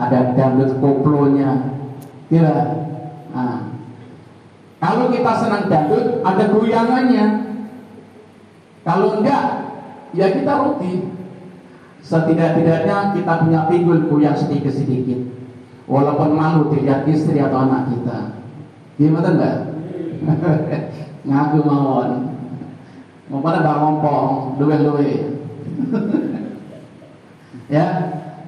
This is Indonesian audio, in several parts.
ada dangdut koplonya, Gila. Nah, kalau kita senang dangdut, ada goyangannya. Kalau enggak, ya kita rugi. Setidak-tidaknya kita punya pinggul goyang sedikit-sedikit. Walaupun malu dilihat istri atau anak kita. Gimana enggak? Ngaku mawon. Mau pada bang ngompong, luwe-luwe. ya,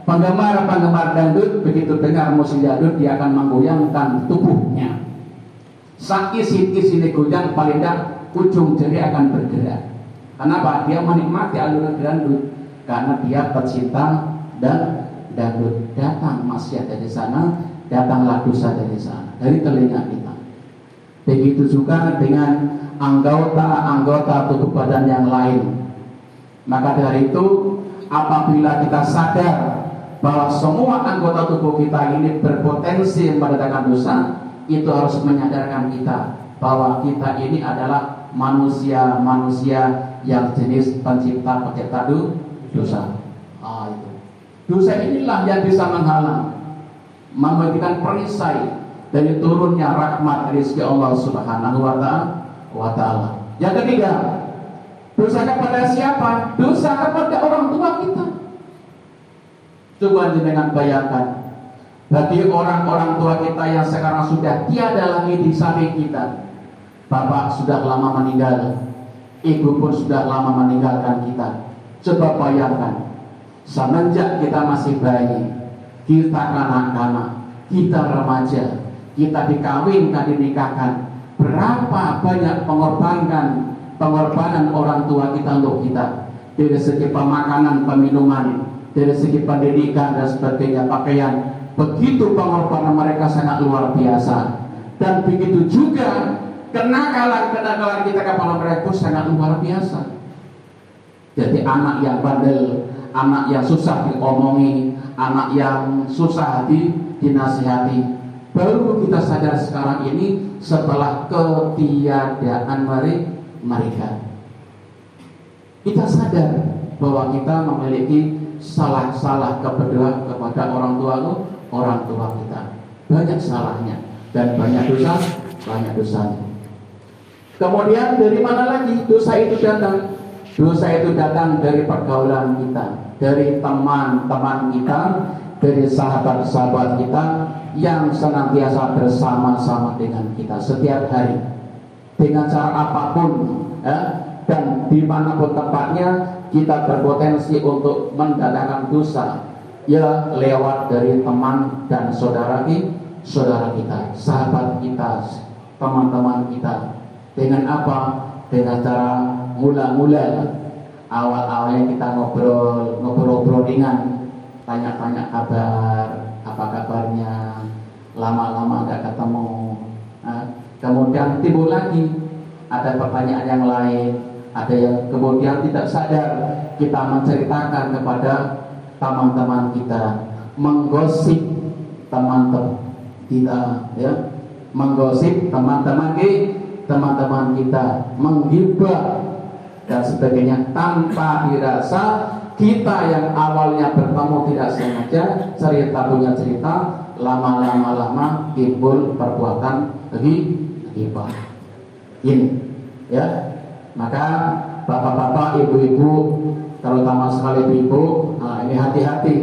Penggemar-penggemar dangdut begitu dengar musik dangdut dia akan menggoyangkan tubuhnya. Sang isi-isi goyang paling tidak ujung jari akan bergerak. Kenapa? Dia menikmati alunan dangdut karena dia pecinta dan dangdut. Datang masih ada di sana, datang lagu saja dari sana, dari telinga kita. Begitu juga dengan anggota-anggota tubuh badan yang lain. Maka dari itu apabila kita sadar bahwa semua anggota tubuh kita ini berpotensi mendatangkan dosa, itu harus menyadarkan kita bahwa kita ini adalah manusia-manusia yang jenis pencipta pencipta dosa. Ah, itu. Dosa inilah yang bisa menghalang, memberikan perisai dari turunnya rahmat rezeki Allah Subhanahu wa taala. Yang ketiga, dosa kepada siapa? Dosa kepada orang tua kita. Coba dengan bayangkan bagi orang-orang tua kita yang sekarang sudah tiada lagi di samping kita. Bapak sudah lama meninggal, ibu pun sudah lama meninggalkan kita. Coba bayangkan, semenjak kita masih bayi, kita kanak-kanak, kita remaja, kita dikawinkan, dinikahkan, berapa banyak pengorbanan pengorbanan orang tua kita untuk kita dari segi pemakanan, peminuman, dari segi pendidikan dan sebagainya pakaian. Begitu pengorbanan mereka sangat luar biasa. Dan begitu juga kenakalan-kenakalan kita kepada mereka sangat luar biasa. Jadi anak yang bandel anak yang susah diomongi anak yang susah di dinasihati. Baru kita sadar sekarang ini setelah ketiadaan mereka. Kita sadar bahwa kita memiliki salah-salah kepada kepada orang tua lu, orang tua kita. Banyak salahnya dan banyak dosa, banyak dosanya. Kemudian dari mana lagi dosa itu datang? Dosa itu datang dari pergaulan kita, dari teman-teman kita, dari sahabat-sahabat kita yang senantiasa bersama-sama dengan kita setiap hari dengan cara apa pun ya, dan di mana pun tempatnya kita berpotensi untuk mendatangkan dosa ya lewat dari teman dan saudara kita, saudara kita, sahabat kita, teman-teman kita. Dengan apa? Dengan cara mula-mula awal-awalnya kita ngobrol, ngobrol-ngobrol ringan, tanya-tanya kabar, apa kabarnya, lama-lama nggak ketemu. Nah, kemudian timbul lagi ada pertanyaan yang lain, ada yang kemudian tidak sadar kita menceritakan kepada teman-teman kita, menggosip teman-teman kita, ya, menggosip teman-teman teman-teman kita, menggibah dan sebagainya tanpa dirasa kita yang awalnya bertemu tidak sengaja cerita punya cerita lama-lama lama timbul perbuatan ghibah ini ya maka bapak-bapak, ibu-ibu, terutama sekali ibu, nah ini hati-hati.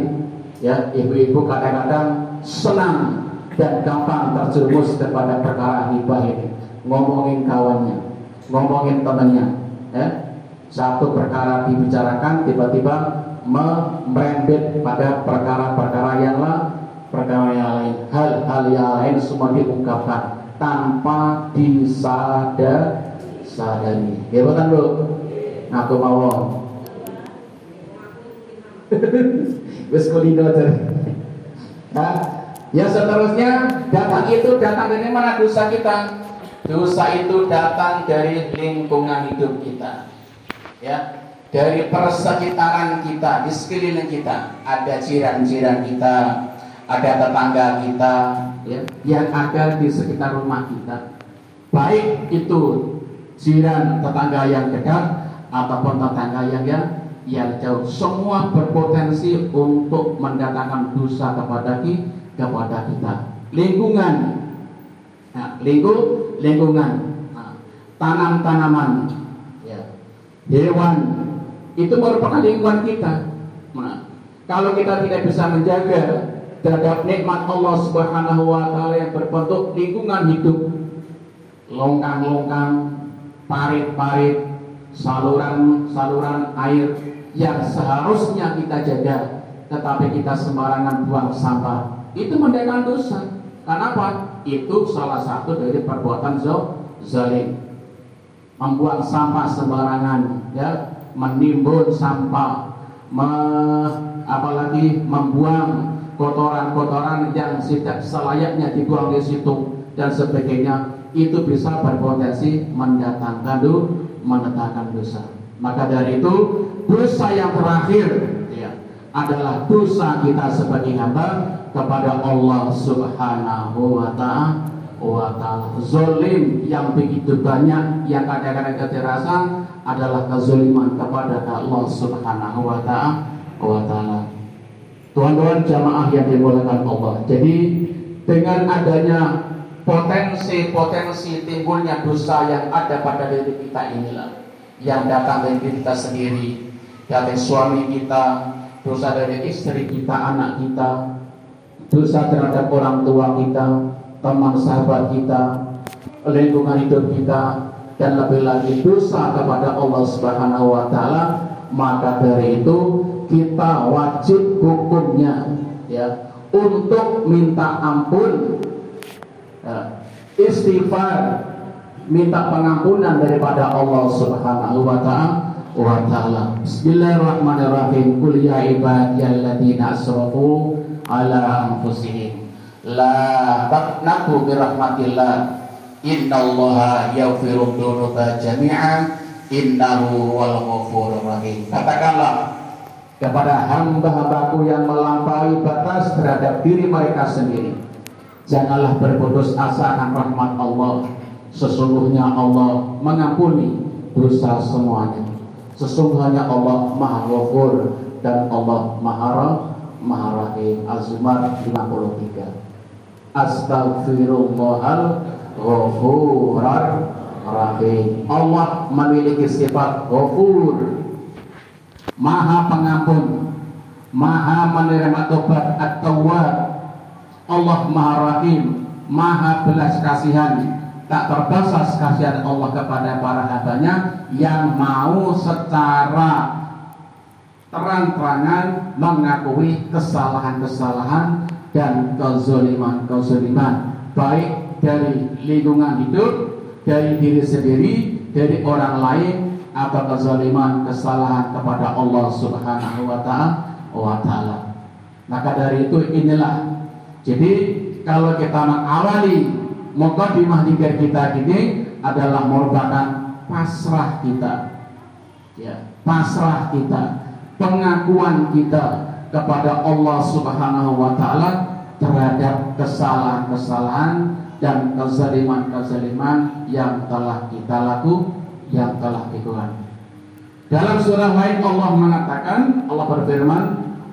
Ya ibu-ibu kadang-kadang senang dan gampang terjerumus kepada perkara hibah ini. Ngomongin kawannya ngomongin temannya ya. Satu perkara dibicarakan tiba-tiba merembet pada perkara-perkara yang lain perkara yang lain. Hal-hal yang lain semua diungkapkan tanpa disadar sadari. Ya bukan bu? Aku mau. Wes kulindo Nah, ya seterusnya datang itu datang dari mana dosa kita? Dosa itu datang dari lingkungan hidup kita. Ya, dari persekitaran kita, di sekeliling kita ada jiran-jiran kita, ada tetangga kita, ya, yang ada di sekitar rumah kita. Baik itu jiran tetangga yang dekat ataupun tetangga yang yang yang jauh. Semua berpotensi untuk mendatangkan dosa kepada kita, kepada kita. Lingkungan, nah, lingkung, lingkungan, nah, tanam-tanaman, ya, hewan, itu merupakan lingkungan kita. Nah, kalau kita tidak bisa menjaga terhadap nikmat Allah Subhanahu wa taala yang berbentuk lingkungan hidup, longkang-longkang, parit-parit, saluran-saluran air yang seharusnya kita jaga, tetapi kita sembarangan buang sampah. Itu mendatangkan dosa. Kenapa? Itu salah satu dari perbuatan zalim. Membuang sampah sembarangan, ya, menimbun sampah, me, apalagi membuang kotoran-kotoran yang tidak selayaknya dibuang di situ dan sebagainya itu bisa berpotensi mendatangkan mendatangkan dosa. Maka dari itu dosa yang terakhir ya, adalah dosa kita sebagai hamba kepada Allah Subhanahu wa taala. Zolim yang begitu banyak yang kadang-kadang kita terasa adalah kezoliman kepada Allah Subhanahu wa taala. Tuhan-tuhan jamaah yang dimuliakan Allah. Jadi dengan adanya potensi-potensi timbulnya dosa yang ada pada diri kita inilah yang datang dari diri kita sendiri, dari suami kita, dosa dari istri kita, anak kita, dosa terhadap orang tua kita, teman sahabat kita, lingkungan hidup kita, dan lebih lagi dosa kepada Allah Subhanahu wa taala, maka dari itu kita wajib hukumnya ya untuk minta ampun ya, istighfar minta pengampunan daripada Allah Subhanahu wa taala wa taala. Bismillahirrahmanirrahim. Qul ya ibadiyalladzina asrafu ala anfusihim la taqnatu bi rahmatillah. Innallaha yaghfiru dzunuba jami'a innahu wal ghafurur rahim. Katakanlah kepada hamba-hambaku yang melampaui batas terhadap diri mereka sendiri Janganlah berputus asa akan rahmat Allah. Sesungguhnya Allah mengampuni dosa semuanya. Sesungguhnya Allah Maha Ghafur dan Allah Maha Maha Rahim. Az-Zumar 53. Astaghfirullahal Ghafurar Rahim. Allah memiliki sifat Ghafur. Maha pengampun, Maha menerima tobat at-tawwab Allah Maha Rahim, Maha belas kasihan, tak terbatas kasihan Allah kepada para hambanya yang mau secara terang-terangan mengakui kesalahan-kesalahan dan kezoliman-kezoliman baik dari lingkungan hidup, dari diri sendiri, dari orang lain atau kezaliman kesalahan kepada Allah Subhanahu wa taala. Maka dari itu inilah jadi kalau kita mengawali mukadimah zikir kita ini adalah merupakan pasrah kita. Ya, pasrah kita, pengakuan kita kepada Allah Subhanahu wa taala terhadap kesalahan-kesalahan dan kezaliman-kezaliman yang telah kita laku, yang telah kita Dalam surah lain Allah mengatakan, Allah berfirman,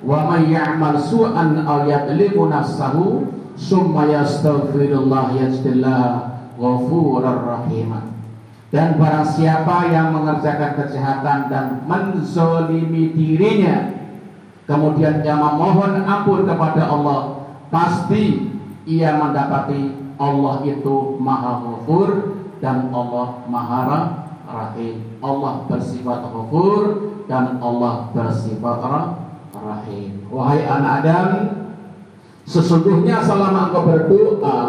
wa may ya'mal su'an aw yadlimu nafsahu summa yastaghfirullah yajidillah ghafurur rahim. Dan barang siapa yang mengerjakan kejahatan dan menzolimi dirinya kemudian dia memohon ampun kepada Allah pasti ia mendapati Allah itu maha ghafur dan Allah maha rahim. Allah bersifat ghafur dan Allah bersifat rahim Rahim. Wahai anak Adam, sesungguhnya selama engkau berdoa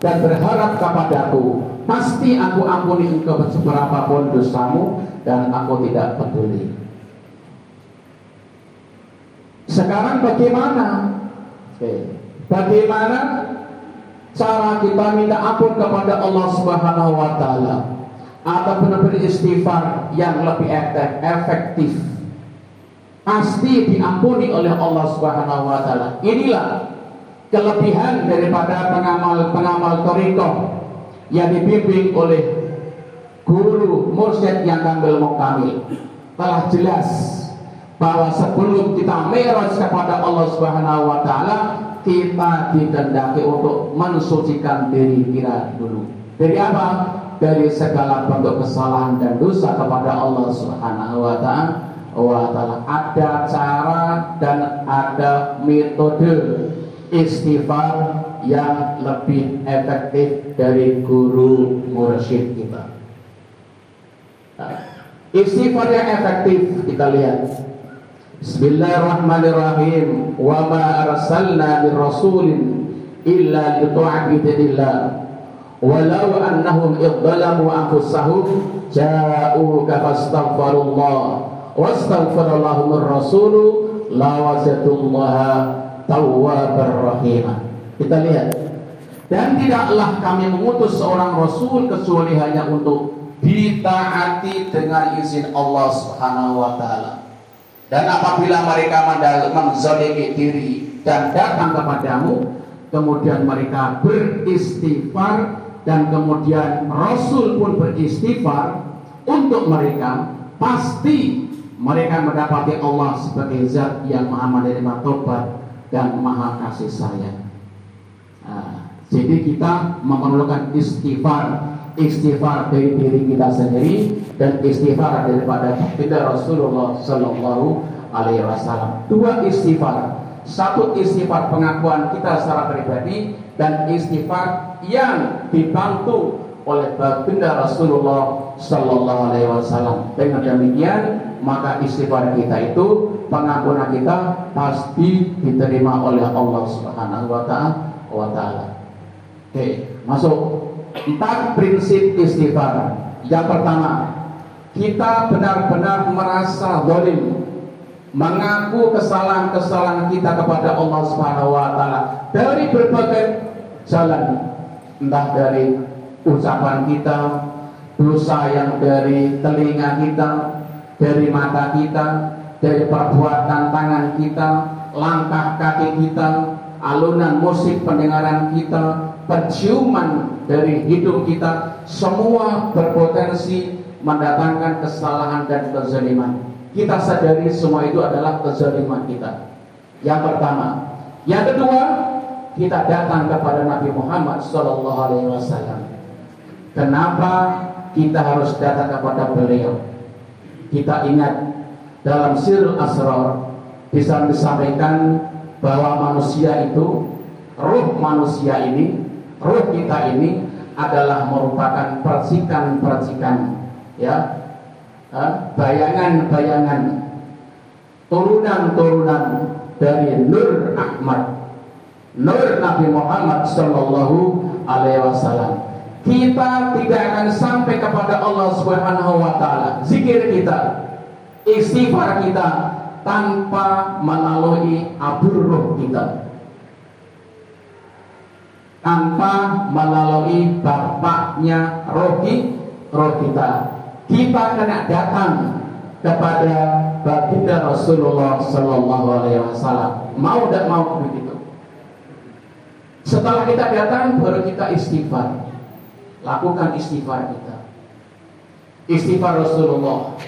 dan berharap kepadaku, pasti aku ampuni engkau seberapapun dosamu dan aku tidak peduli. Sekarang bagaimana? Bagaimana cara kita minta ampun kepada Allah Subhanahu wa taala atau benar-benar istighfar yang lebih efektif pasti diampuni oleh Allah Subhanahu wa taala. Inilah kelebihan daripada pengamal-pengamal toriko yang dibimbing oleh guru mursyid yang kamil mukamil telah jelas bahwa sebelum kita mi'raj kepada Allah Subhanahu wa taala kita dikehendaki untuk mensucikan diri kita dulu. Dari apa? Dari segala bentuk kesalahan dan dosa kepada Allah Subhanahu wa taala. Wa taala ada cara dan ada metode istighfar yang lebih efektif dari guru mursyid kita. Nah, istighfar yang efektif kita lihat Bismillahirrahmanirrahim. Wa ma arsalna min rasulin illa li tu'abidillah. Walau annahum idzalamu anfusahum ja'uka fastaghfirullah wastaghfirallahumur rasulu lawajatullaha tawwabar rahimah. Kita lihat. Dan tidaklah kami mengutus seorang rasul kecuali hanya untuk ditaati dengan izin Allah Subhanahu wa taala. Dan apabila mereka menzalimi diri dan datang kepadamu, kemudian mereka beristighfar dan kemudian Rasul pun beristighfar untuk mereka, pasti mereka mendapati Allah sebagai zat yang maha menerima tobat dan maha kasih sayang. Nah, jadi kita memerlukan istighfar istighfar dari diri kita sendiri dan istighfar daripada kita Rasulullah Sallallahu Alaihi Wasallam. Dua istighfar, satu istighfar pengakuan kita secara pribadi dan istighfar yang dibantu oleh baginda Rasulullah Sallallahu Alaihi Wasallam. Dengan demikian maka istighfar kita itu pengakuan kita pasti diterima oleh Allah Subhanahu Wa Taala. Oke, masuk Empat prinsip istighfar. Yang pertama, kita benar-benar merasa zalim, mengaku kesalahan-kesalahan kita kepada Allah Subhanahu wa taala dari berbagai jalan, entah dari ucapan kita, dosa yang dari telinga kita, dari mata kita, dari perbuatan tangan kita, langkah kaki kita, alunan musik pendengaran kita, penciuman dari hidung kita semua berpotensi mendatangkan kesalahan dan kezaliman. Kita sadari semua itu adalah kezaliman kita. Yang pertama, yang kedua, kita datang kepada Nabi Muhammad Shallallahu Alaihi Wasallam. Kenapa kita harus datang kepada beliau? Kita ingat dalam sirul asrar bisa disampaikan bahwa manusia itu, ruh manusia ini Ruh kita ini adalah merupakan percikan-percikan ya. Bayangan-bayangan turunan-turunan dari Nur Ahmad. Nur Nabi Muhammad Shallallahu Alaihi Wasallam kita tidak akan sampai kepada Allah Subhanahu Wa Taala zikir kita istighfar kita tanpa melalui abu ruh kita tanpa melalui bapaknya rohi roh kita. Kita kena datang kepada baginda Rasulullah Sallallahu Alaihi Wasallam. Mau tidak mau begitu. Setelah kita datang, baru kita istighfar. Lakukan istighfar kita. Istighfar Rasulullah.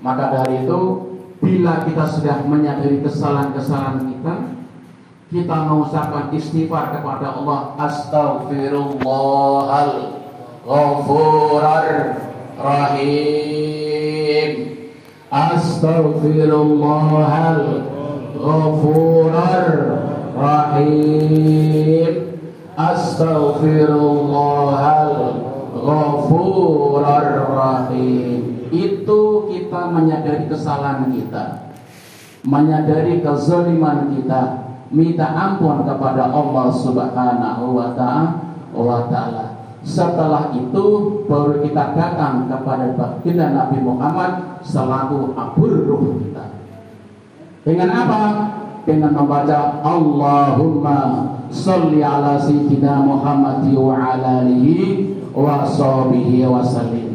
Maka dari itu, bila kita sudah menyadari kesalahan-kesalahan kita, kita mengucapkan istighfar kepada Allah astaghfirullahal ghafurar rahim astaghfirullahal ghafurar rahim astaghfirullahal rahim itu kita menyadari kesalahan kita menyadari kezaliman kita minta ampun kepada Allah Subhanahu wa taala. Setelah itu baru kita datang kepada baginda Nabi Muhammad selaku abur ruh kita. Dengan apa? Dengan membaca Allahumma salli ala sayyidina Muhammad wa ala alihi wa sahbihi wa sallim.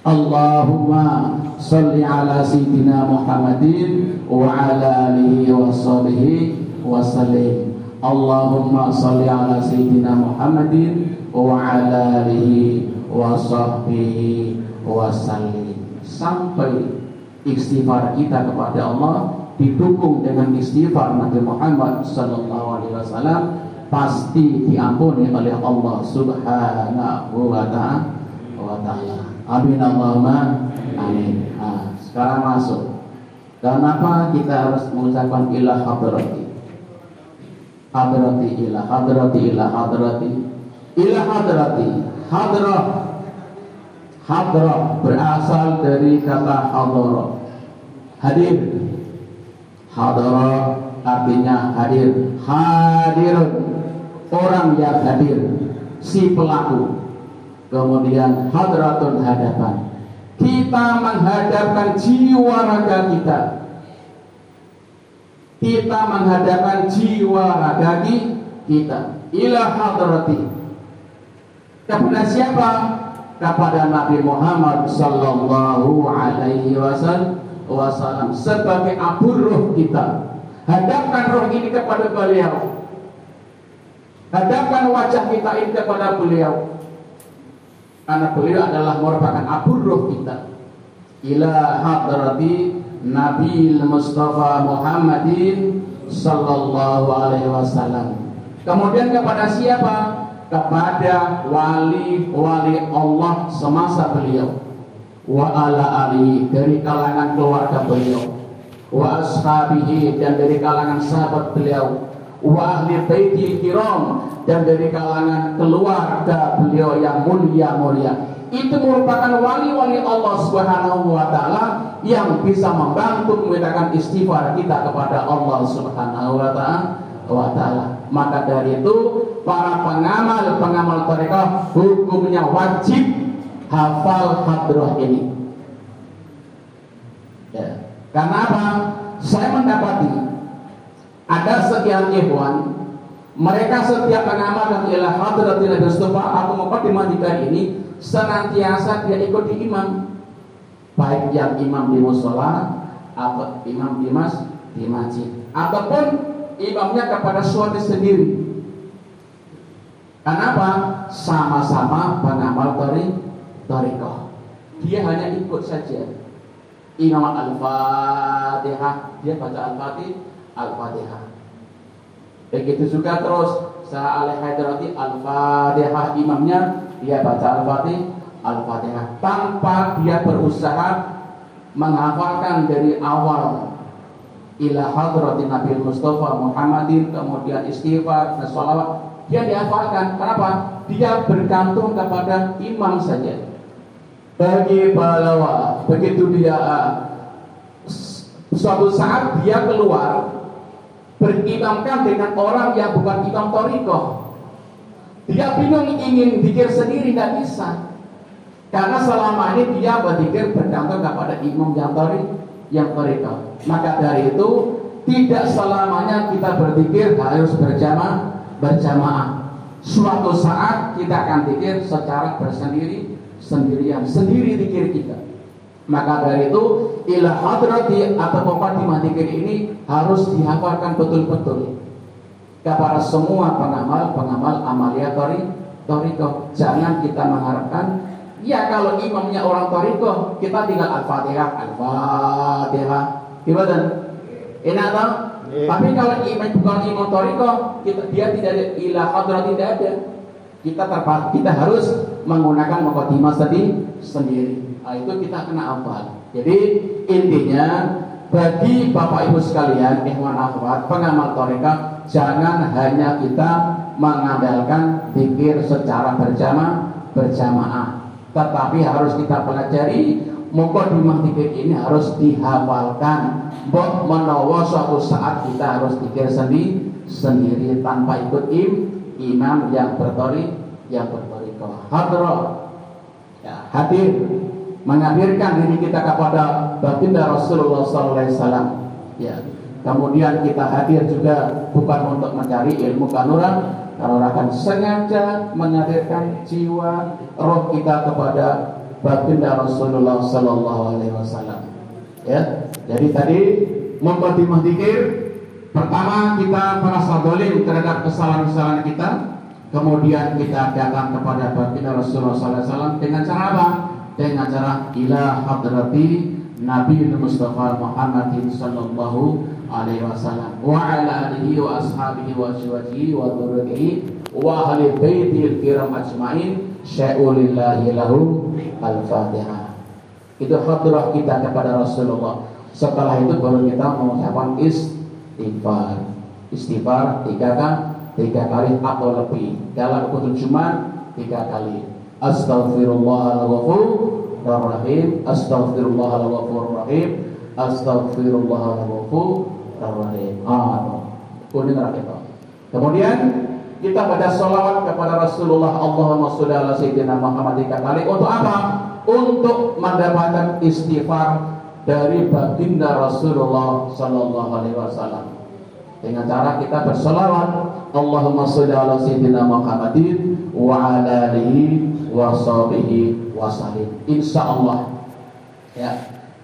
Allahumma salli ala sayyidina Muhammadin wa ala alihi wa sahbihi wasallim Allahumma salli ala sayyidina Muhammadin wa ala alihi wa sahbihi wasallim sampai istighfar kita kepada Allah didukung dengan istighfar Nabi Muhammad sallallahu alaihi wasallam pasti diampuni oleh Allah Subhanahu wa taala. Amin Allahumma amin. Nah, sekarang masuk. Kenapa kita harus mengucapkan ilah hadrati? Hadrati ilah hadrati ilah hadrati ilah hadrati hadrah hadrah berasal dari kata hadrah hadir hadrah artinya hadir. Hadir. Orang yang hadir. Si pelaku. Kemudian hadratun hadapan. Kita menghadapkan jiwa raga kita. Kita menghadapkan jiwa raga kita. Ila hadrati. Kepada siapa? Kepada Nabi Muhammad sallallahu alaihi wasallam sebagai abu roh kita hadapkan roh ini kepada beliau Hadapkan wajah kita ini kepada beliau. Karena beliau adalah merupakan abu roh kita. Ila hadrati Nabi Mustafa Muhammadin sallallahu alaihi wasallam. Kemudian kepada siapa? Kepada wali-wali Allah semasa beliau. Wa ala ali dari kalangan keluarga beliau. Wa ashabihi dan dari kalangan sahabat beliau wa ahli baitil kiram dan dari kalangan keluarga beliau yang mulia-mulia itu merupakan wali-wali Allah Subhanahu wa taala yang bisa membantu membedakan istighfar kita kepada Allah Subhanahu wa taala. Maka dari itu para pengamal pengamal tarekat hukumnya wajib hafal hadroh ini. Ya. Karena apa? Saya mendapati ada sekian ikhwan mereka setiap mengamalkan ilah hadratil Mustafa atau mukadimah ini senantiasa dia ikut di imam baik yang imam di musola atau imam di mas di masjid ataupun imamnya kepada suami sendiri Kenapa? Sama-sama pengamal tori torikoh. Dia hanya ikut saja. Imam Al-Fatihah, dia baca Al-Fatihah, Al-Fatihah. Begitu juga terus Sah al Haidarati Al-Fatihah imamnya dia baca Al-Fatihah Al-Fatihah tanpa dia berusaha menghafalkan dari awal ila hadrati Nabi Mustafa Muhammadin kemudian istighfar dan sholawat dia dihafalkan kenapa dia bergantung kepada imam saja bagi balawa begitu dia suatu saat dia keluar berimamkan dengan orang yang bukan imam toriko. Dia bingung ingin pikir sendiri nggak bisa. Karena selama ini dia berpikir bergantung kepada imam yang tori, yang toriko. Maka dari itu tidak selamanya kita berpikir harus berjamaah berjamaah. Suatu saat kita akan pikir secara bersendiri sendirian sendiri pikir kita. Maka dari itu ilah hadrati atau muqaddimah dzikir ini harus dihafalkan betul-betul kepada semua pengamal-pengamal amalia tori toriko. Jangan kita mengharapkan ya kalau imamnya orang toriko kita tinggal al-fatihah al-fatihah gimana? Enak tak? Yeah. Tapi kalau imam bukan imam toriko kita dia tidak ada ilah hadrat tidak ada. Kita terpat kita harus menggunakan muqaddimah sendiri. Nah, itu kita kena hafal. Jadi intinya bagi Bapak Ibu sekalian, ikhwan akhwat, pengamal torika, jangan hanya kita mengandalkan pikir secara berjamaah, berjamaah, tetapi harus kita pelajari mukadimah pikir ini harus dihafalkan. Mbok menawa suatu saat kita harus pikir sendiri sendiri tanpa ikut im, imam yang bertori yang bertoriko. Hadroh ya, hadir menghadirkan diri kita kepada baginda Rasulullah SAW. Ya. Kemudian kita hadir juga bukan untuk mencari ilmu kanuran, kalau akan sengaja menghadirkan jiwa roh kita kepada baginda Rasulullah Sallallahu Alaihi. Ya, jadi tadi mempertimah dikir pertama kita merasa dolim terhadap kesalahan-kesalahan kita, kemudian kita datang kepada baginda Rasulullah SAW dengan cara apa? dengan cara ila hadrati Nabi Mustafa Muhammad sallallahu alaihi wasallam wa ala alihi wa ashabihi wa syawajihi wa dzurriyyatihi wa ahli baitil kiram ajmain sya'ulillahi lahu al-fatihah itu khatirah kita kepada Rasulullah. Setelah itu baru kita mengucapkan istighfar istighfar. Tiga kali tiga kali atau lebih. Dalam khutul Jumat tiga kali. Astaghfirullahaladzim Astaghfirullahaladzim Astaghfirullahaladzim Ah, kita. Kemudian kita pada salawat kepada Rasulullah Allahumma sholli ala sayyidina Muhammad tiga kali untuk apa? Untuk mendapatkan istighfar dari baginda Rasulullah sallallahu alaihi wasallam. Dengan cara kita bersalawat Allahumma sholli ala sayyidina Muhammadin wa ala alihi wa sahbihi wa sallim. Insyaallah ya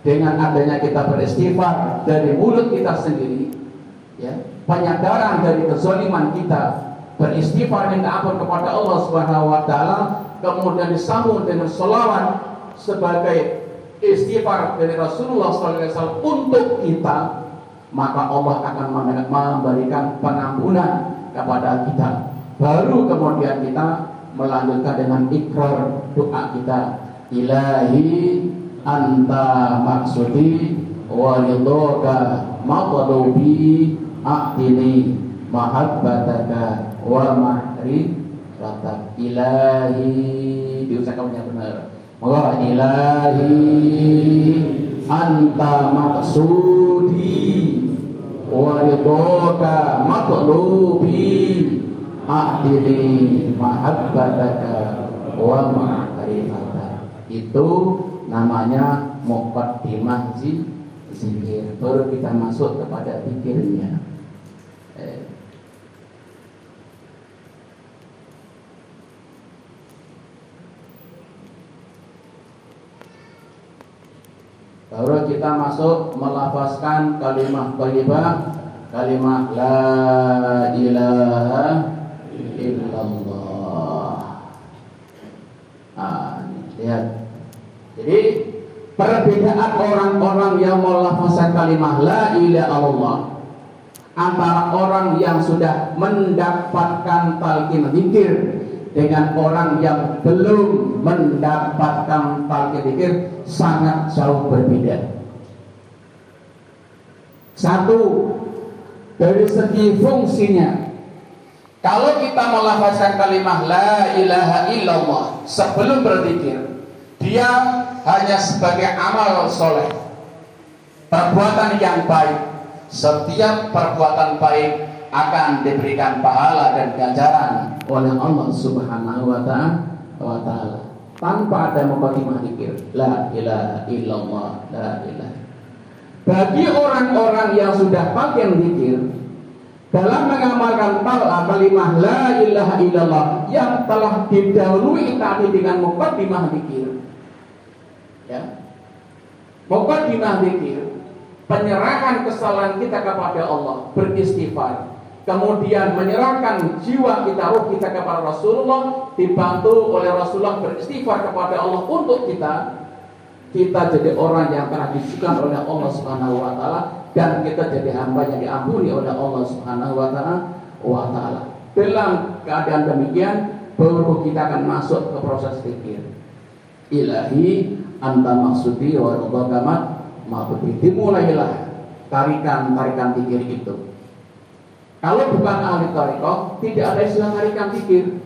dengan adanya kita beristighfar dari mulut kita sendiri ya penyadaran dari kezaliman kita beristighfar minta ampun kepada Allah Subhanahu wa taala kemudian disambung dengan selawat sebagai istighfar dari Rasulullah SAW untuk kita maka Allah akan memberikan pengampunan kepada kita. Baru kemudian kita melanjutkan dengan ikrar doa kita. Ilahi anta maksudi walidhoka matlubi a'tini mahabbataka wa ma'rifatak ilahi. Diusahakan yang benar Moga ilahi. Anta maksudi wa ridhoka matlubi ahdini mahabbataka wa ma'rifatak itu namanya muqaddimah zikir. Baru kita masuk kepada pikirnya eh, Baru kita masuk melafazkan kalimat thayyibah, kalimat la ilaha illallah. Ah, lihat. Jadi perbedaan orang-orang yang melafazkan kalimat la ilaha illallah antara orang yang sudah mendapatkan talqin zikir dengan orang yang belum mendapatkan talqin zikir sangat jauh berbeda. Satu, dari segi fungsinya. Kalau kita melafazkan kalimat la ilaha illallah sebelum berzikir, dia hanya sebagai amal soleh, perbuatan yang baik. Setiap perbuatan baik akan diberikan pahala dan ganjaran oleh Allah Subhanahu wa taala tanpa ada mukadimah zikir. La ilaha illallah la ilaha. Bagi orang-orang yang sudah pakai zikir dalam mengamalkan talak kalimah la ilaha illallah yang telah didahului tadi dengan mukadimah zikir ya mukadimah zikir penyerahan kesalahan kita kepada Allah beristighfar kemudian menyerahkan jiwa kita, roh kita kepada Rasulullah, dibantu oleh Rasulullah beristighfar kepada Allah untuk kita, kita jadi orang yang telah disukai oleh Allah Subhanahu wa taala dan kita jadi hamba yang diampuni oleh Allah Subhanahu wa taala. Dalam keadaan demikian baru kita akan masuk ke proses pikir. Ilahi anta maksudi wa ridha ma'budi. Dimulailah tarikan-tarikan pikir itu kalau bukan ahli tarekoh, tidak ada istilah tarikan pikir.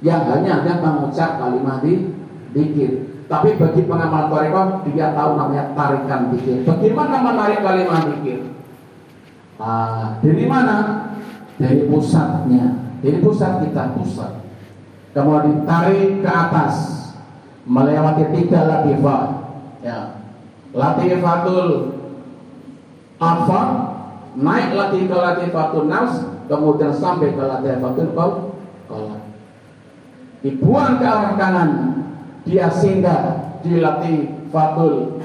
Yang hanya ada mengucap kalimat di dikir. Tapi bagi pengamal tarekoh, dia tahu namanya tarikan pikir. Bagaimana menarik kalimat dikir? Nah, dari mana? Dari pusatnya. Dari pusat kita pusat. Kemudian ditarik ke atas melewati tiga latifah. Ya. Latifatul apa naik lagi ke latifatul nafs kemudian sampai ke latifatul qalam dibuang ke arah kanan. Dia singgah di latifatul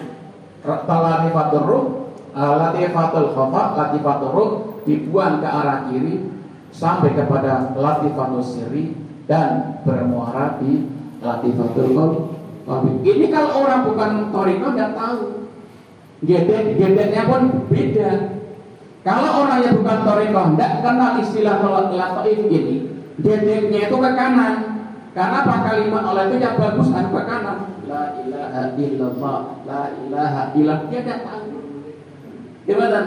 latifatul ruh. Eh, latifatul khafa latifatul ruh. Dibuang ke arah kiri sampai kepada latifatul siri dan bermuara di latifatul qalb ini kalau orang bukan toriko tidak tahu. Gedek-gedeknya pun beda. Kalau orang yang bukan torikoh tidak kenal istilah latoif ini, gedeknya itu ke kanan. Karena apa kalimat oleh itu yang bagus harus ke kanan. La ilaha illallah, la ilaha illallah. Dia tidak tahu. Gimana?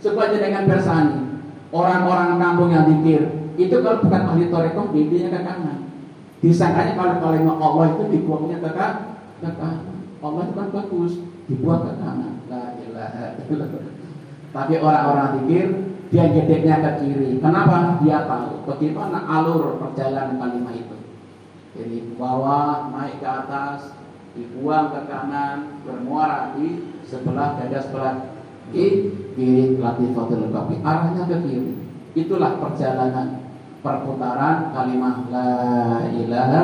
Supaya dengan bersani. Orang-orang kampung yang dikir itu kalau bukan ahli torikoh, gedeknya ke kanan. Disangkanya kalau kalimat Allah itu dibuangnya ke kanan. Allah itu kan bagus, dibuang ke kanan. La ilaha illallah. Tapi orang-orang pikir dia gedeknya ke kiri. Kenapa? Dia tahu bagaimana alur perjalanan kalimat itu. Jadi bawah, naik ke atas, dibuang ke kanan, bermuara di sebelah dada sebelah kiri, kiri latifatul kafi. Arahnya ke kiri. Itulah perjalanan perputaran kalimat la ilaha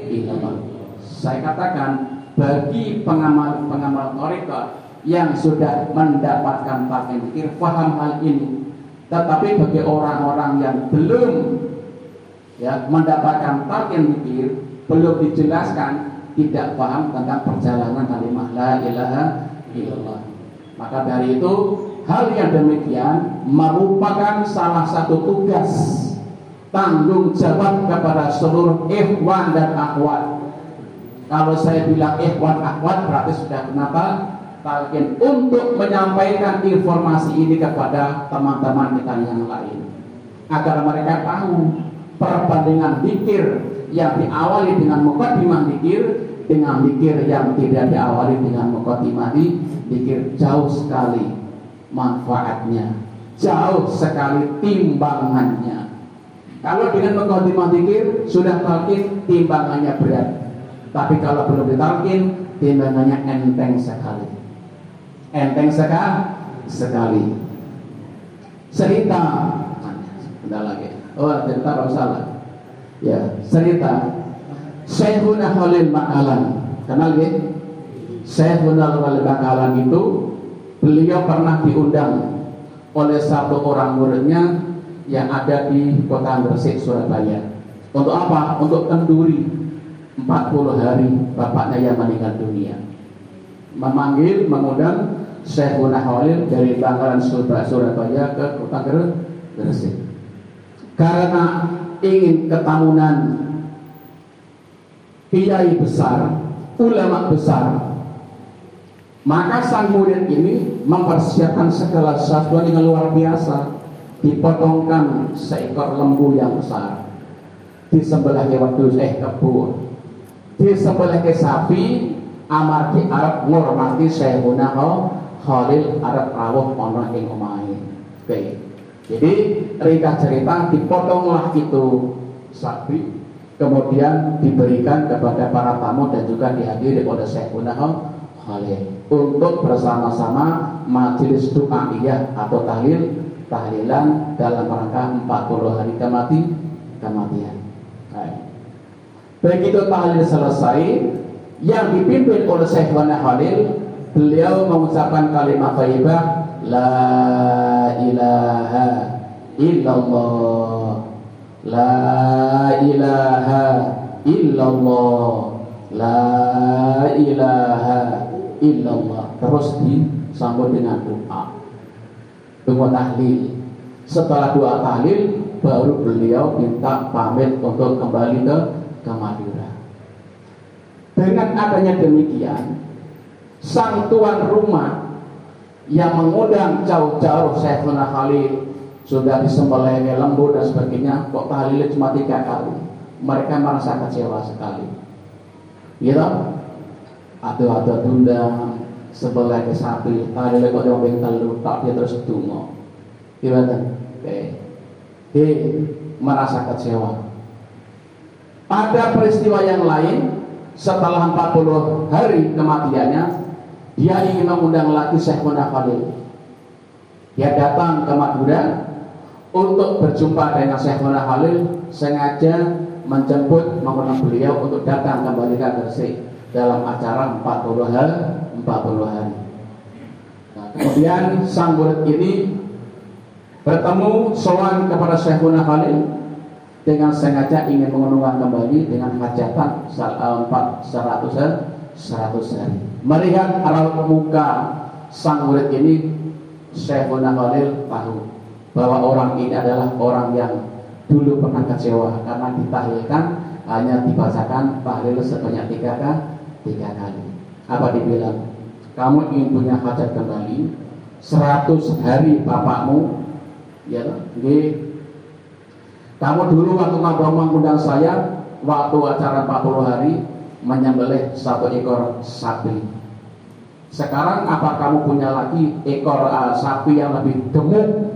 illallah. Saya katakan bagi pengamal pengamal torika yang sudah mendapatkan pakai pikir paham hal ini. Tetapi bagi orang-orang yang belum ya mendapatkan pakai pikir, belum dijelaskan, tidak paham tentang perjalanan kalimat la ilaha illallah. Maka dari itu hal yang demikian merupakan salah satu tugas tanggung jawab kepada seluruh ikhwan dan akhwat. Kalau saya bilang ikhwan akhwat berarti sudah kenapa? talqin untuk menyampaikan informasi ini kepada teman-teman kita yang lain agar mereka tahu perbandingan dikir yang diawali dengan mukadimah dikir dengan dikir yang tidak diawali dengan mukadimah dikir jauh sekali manfaatnya jauh sekali timbangannya. Kalau dengan mukadimah dikir sudah talqin timbangannya berat. Tapi kalau belum ditalkin timbangannya enteng sekali. Enteng sekali sekali. Cerita ada lagi oh kalau salah ya cerita Syekhuna Khalil Makalan kenal gak? Syekhuna Khalil Makalan itu beliau pernah diundang oleh satu orang muridnya yang ada di kota Gresik Surabaya untuk apa? untuk kenduri 40 hari bapaknya yang meninggal dunia memanggil, mengundang Syekhuna Khalil dari Bangkalan Surabaya ke kota Gresik. Karena ingin ketamunan kiai besar, ulama besar, maka sang murid ini mempersiapkan segala sesuatu yang luar biasa. Dipotongkan seekor lembu yang besar, disembelih ke waktu eh kebun, disembelih ke sapi, amarti Arab ngormati Syekhuna Khalil Arab rawuh ana ing omahe. Oke. Jadi ringkas cerita dipotonglah itu sapi kemudian diberikan kepada para tamu dan juga dihadiri oleh Syekhuna Khalil untuk bersama-sama majelis doaiyah atau tahlil tahlilan dalam rangka 40 hari kemati kematian. Begitu tahlil selesai yang dipimpin oleh Syekhuna Khalil beliau mengucapkan kalimat thayyibah la ilaha illallah. La ilaha illallah. La ilaha illallah. Terus disambut dengan doa. Doa tahlil. Setelah doa tahlil baru beliau minta pamit untuk kembali ke ke Madura dengan adanya demikian sang tuan rumah yang mengundang jauh-jauh Syekhuna Khalil. Sudah disembelih lembu dan sebagainya. Kok tahlil cuma tiga kali? Mereka merasa kecewa sekali. Gitu atau atau tunda sebelah ke sapi. Tahlil kok yang telur tak dia terus dungo. Gimana oke. Dia merasa kecewa. Pada peristiwa yang lain setelah 40 hari kematiannya dia ingin mengundang lagi Syekh Muna Khalil. Dia datang ke Madura untuk berjumpa dengan Syekh Muna Khalil sengaja menjemput mengundang beliau untuk datang kembali ke Gresik dalam acara 40 hari 40 hari. Nah, kemudian sang murid ini bertemu sowan kepada Syekh Muna Khalil dengan sengaja ingin mengundang kembali dengan hajatan 400 100 hari melihat raut muka sang murid ini Syekhuna Khalil tahu bahwa orang ini adalah orang yang dulu pernah kecewa karena ditahlilkan hanya dibacakan tahlil sebanyak tiga, tiga kali. Apa dibilang? Kamu ingin punya hajat kembali 100 hari bapakmu ya nggih kamu dulu waktu ngobrol mengundang saya waktu acara 40 hari menyembelih satu ekor sapi. Sekarang apa kamu punya lagi ekor uh, sapi yang lebih gemuk,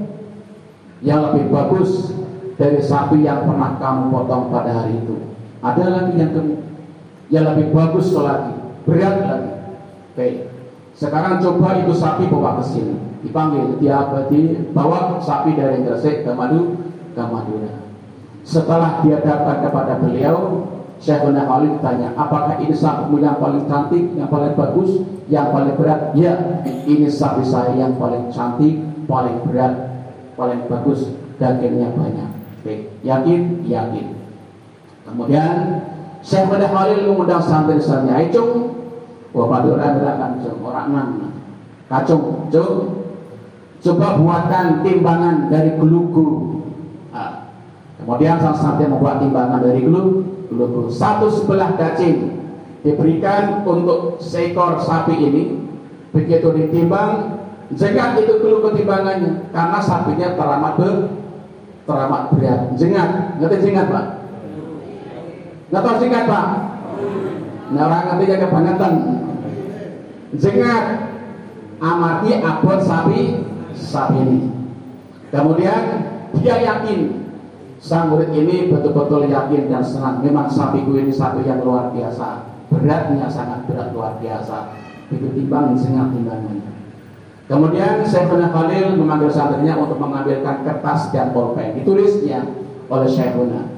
yang lebih bagus dari sapi yang pernah kamu potong pada hari itu? Ada lagi yang gemuk, yang lebih bagus lagi, berat lagi. Oke, sekarang coba itu sapi bawa ke sini, dipanggil, dia dibawa sapi dari Gresik ke Madu, ke Madura. Setelah dia datang kepada beliau, Syekhuna Khalid tanya, apakah ini sapimu yang paling cantik, yang paling bagus, yang paling berat? Ya, ini sapi saya yang paling cantik, paling berat, paling bagus, dagingnya banyak. Oke, yakin? Yakin. Kemudian Syekhuna Khalid mengundang santri-santrinya, "Ayo, cung, wah paduran gerakan cung, orang enam. Kacung, cung, coba buatkan timbangan dari gelugu Kemudian sang santri membuat timbangan dari gelu, gelu satu sebelah cacing diberikan untuk seekor sapi ini. Begitu ditimbang, jengat itu dulu ketimbangannya karena sapinya teramat ber, teramat berat. Jengat, ngerti jengat pak? Nggak jengat pak? Nah orang jaga bangetan. Jengat amati abot sapi sapi ini. Kemudian dia yakin Sang murid ini betul-betul yakin dan senang. Memang sapiku ini sapi yang luar biasa. Beratnya sangat berat luar biasa. Itu timbang sengat timbangannya. Kemudian Syekhuna Khalil memanggil santrinya untuk mengambilkan kertas dan pulpen. Ditulisnya oleh Syekhuna.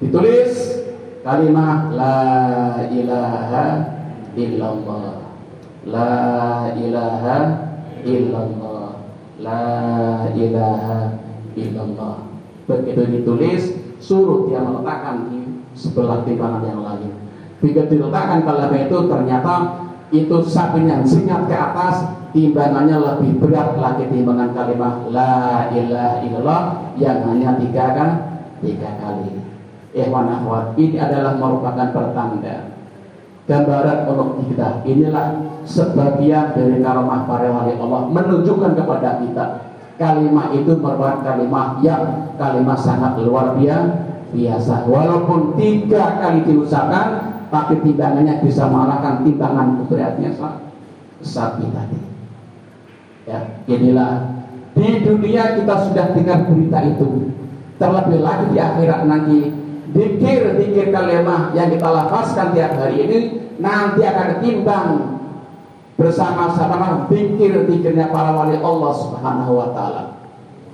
Ditulis kalimat La ilaha illallah. La ilaha illallah. La ilaha illallah. Begitu ditulis, suruh dia meletakkan di sebelah timbangan yang lain. Begitu diletakkan kalau itu ternyata itu sapinya zingat ke atas, timbangannya lebih berat lagi timbangan kalimat La ilaha illallah yang hanya tiga kan tiga kali. Ikhwan akhwat, ini adalah merupakan pertanda gambaran untuk kita. Inilah sebagian dari karomah para wali Allah menunjukkan kepada kita kalimat itu merupakan kalimat yang kalimat sangat luar biasa. Walaupun tiga kali diusahakan tapi timbangannya bisa mengalahkan timbangan beratnya sapi tadi. Ya inilah di dunia kita sudah dengar berita itu. Terlebih lagi di akhirat nanti dikir-dikir kalimat yang kita lafazkan tiap hari ini nanti akan timbang bersama-sama pikir-pikirnya para wali Allah Subhanahu wa taala.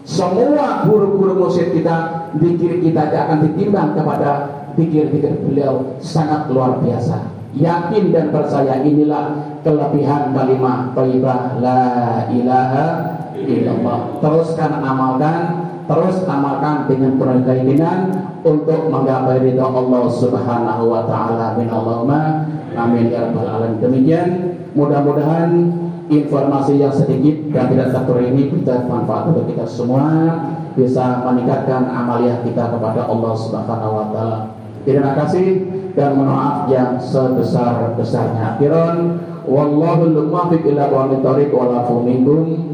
Semua guru-guru musyid kita, pikir kita akan ditimbang kepada pikir-pikir beliau sangat luar biasa. Yakin dan percaya inilah kelebihan kalimat thayyibah la ilaha illallah. Teruskan amalkan, terus amalkan dengan penuh keyakinan untuk menggapai ridha Allah Subhanahu wa taala. Min Allahumma amin ya rabbal alamin. Demikian Mudah-mudahan informasi yang sedikit dan tidak tertutur ini bisa bermanfaat untuk kita semua bisa meningkatkan amaliah kita kepada Allah Subhanahu wa taala. Terima kasih dan maaf yang sebesar-besarnya. Akhiran wallahu muwaffiq ila aqwamit thoriq wa minkum.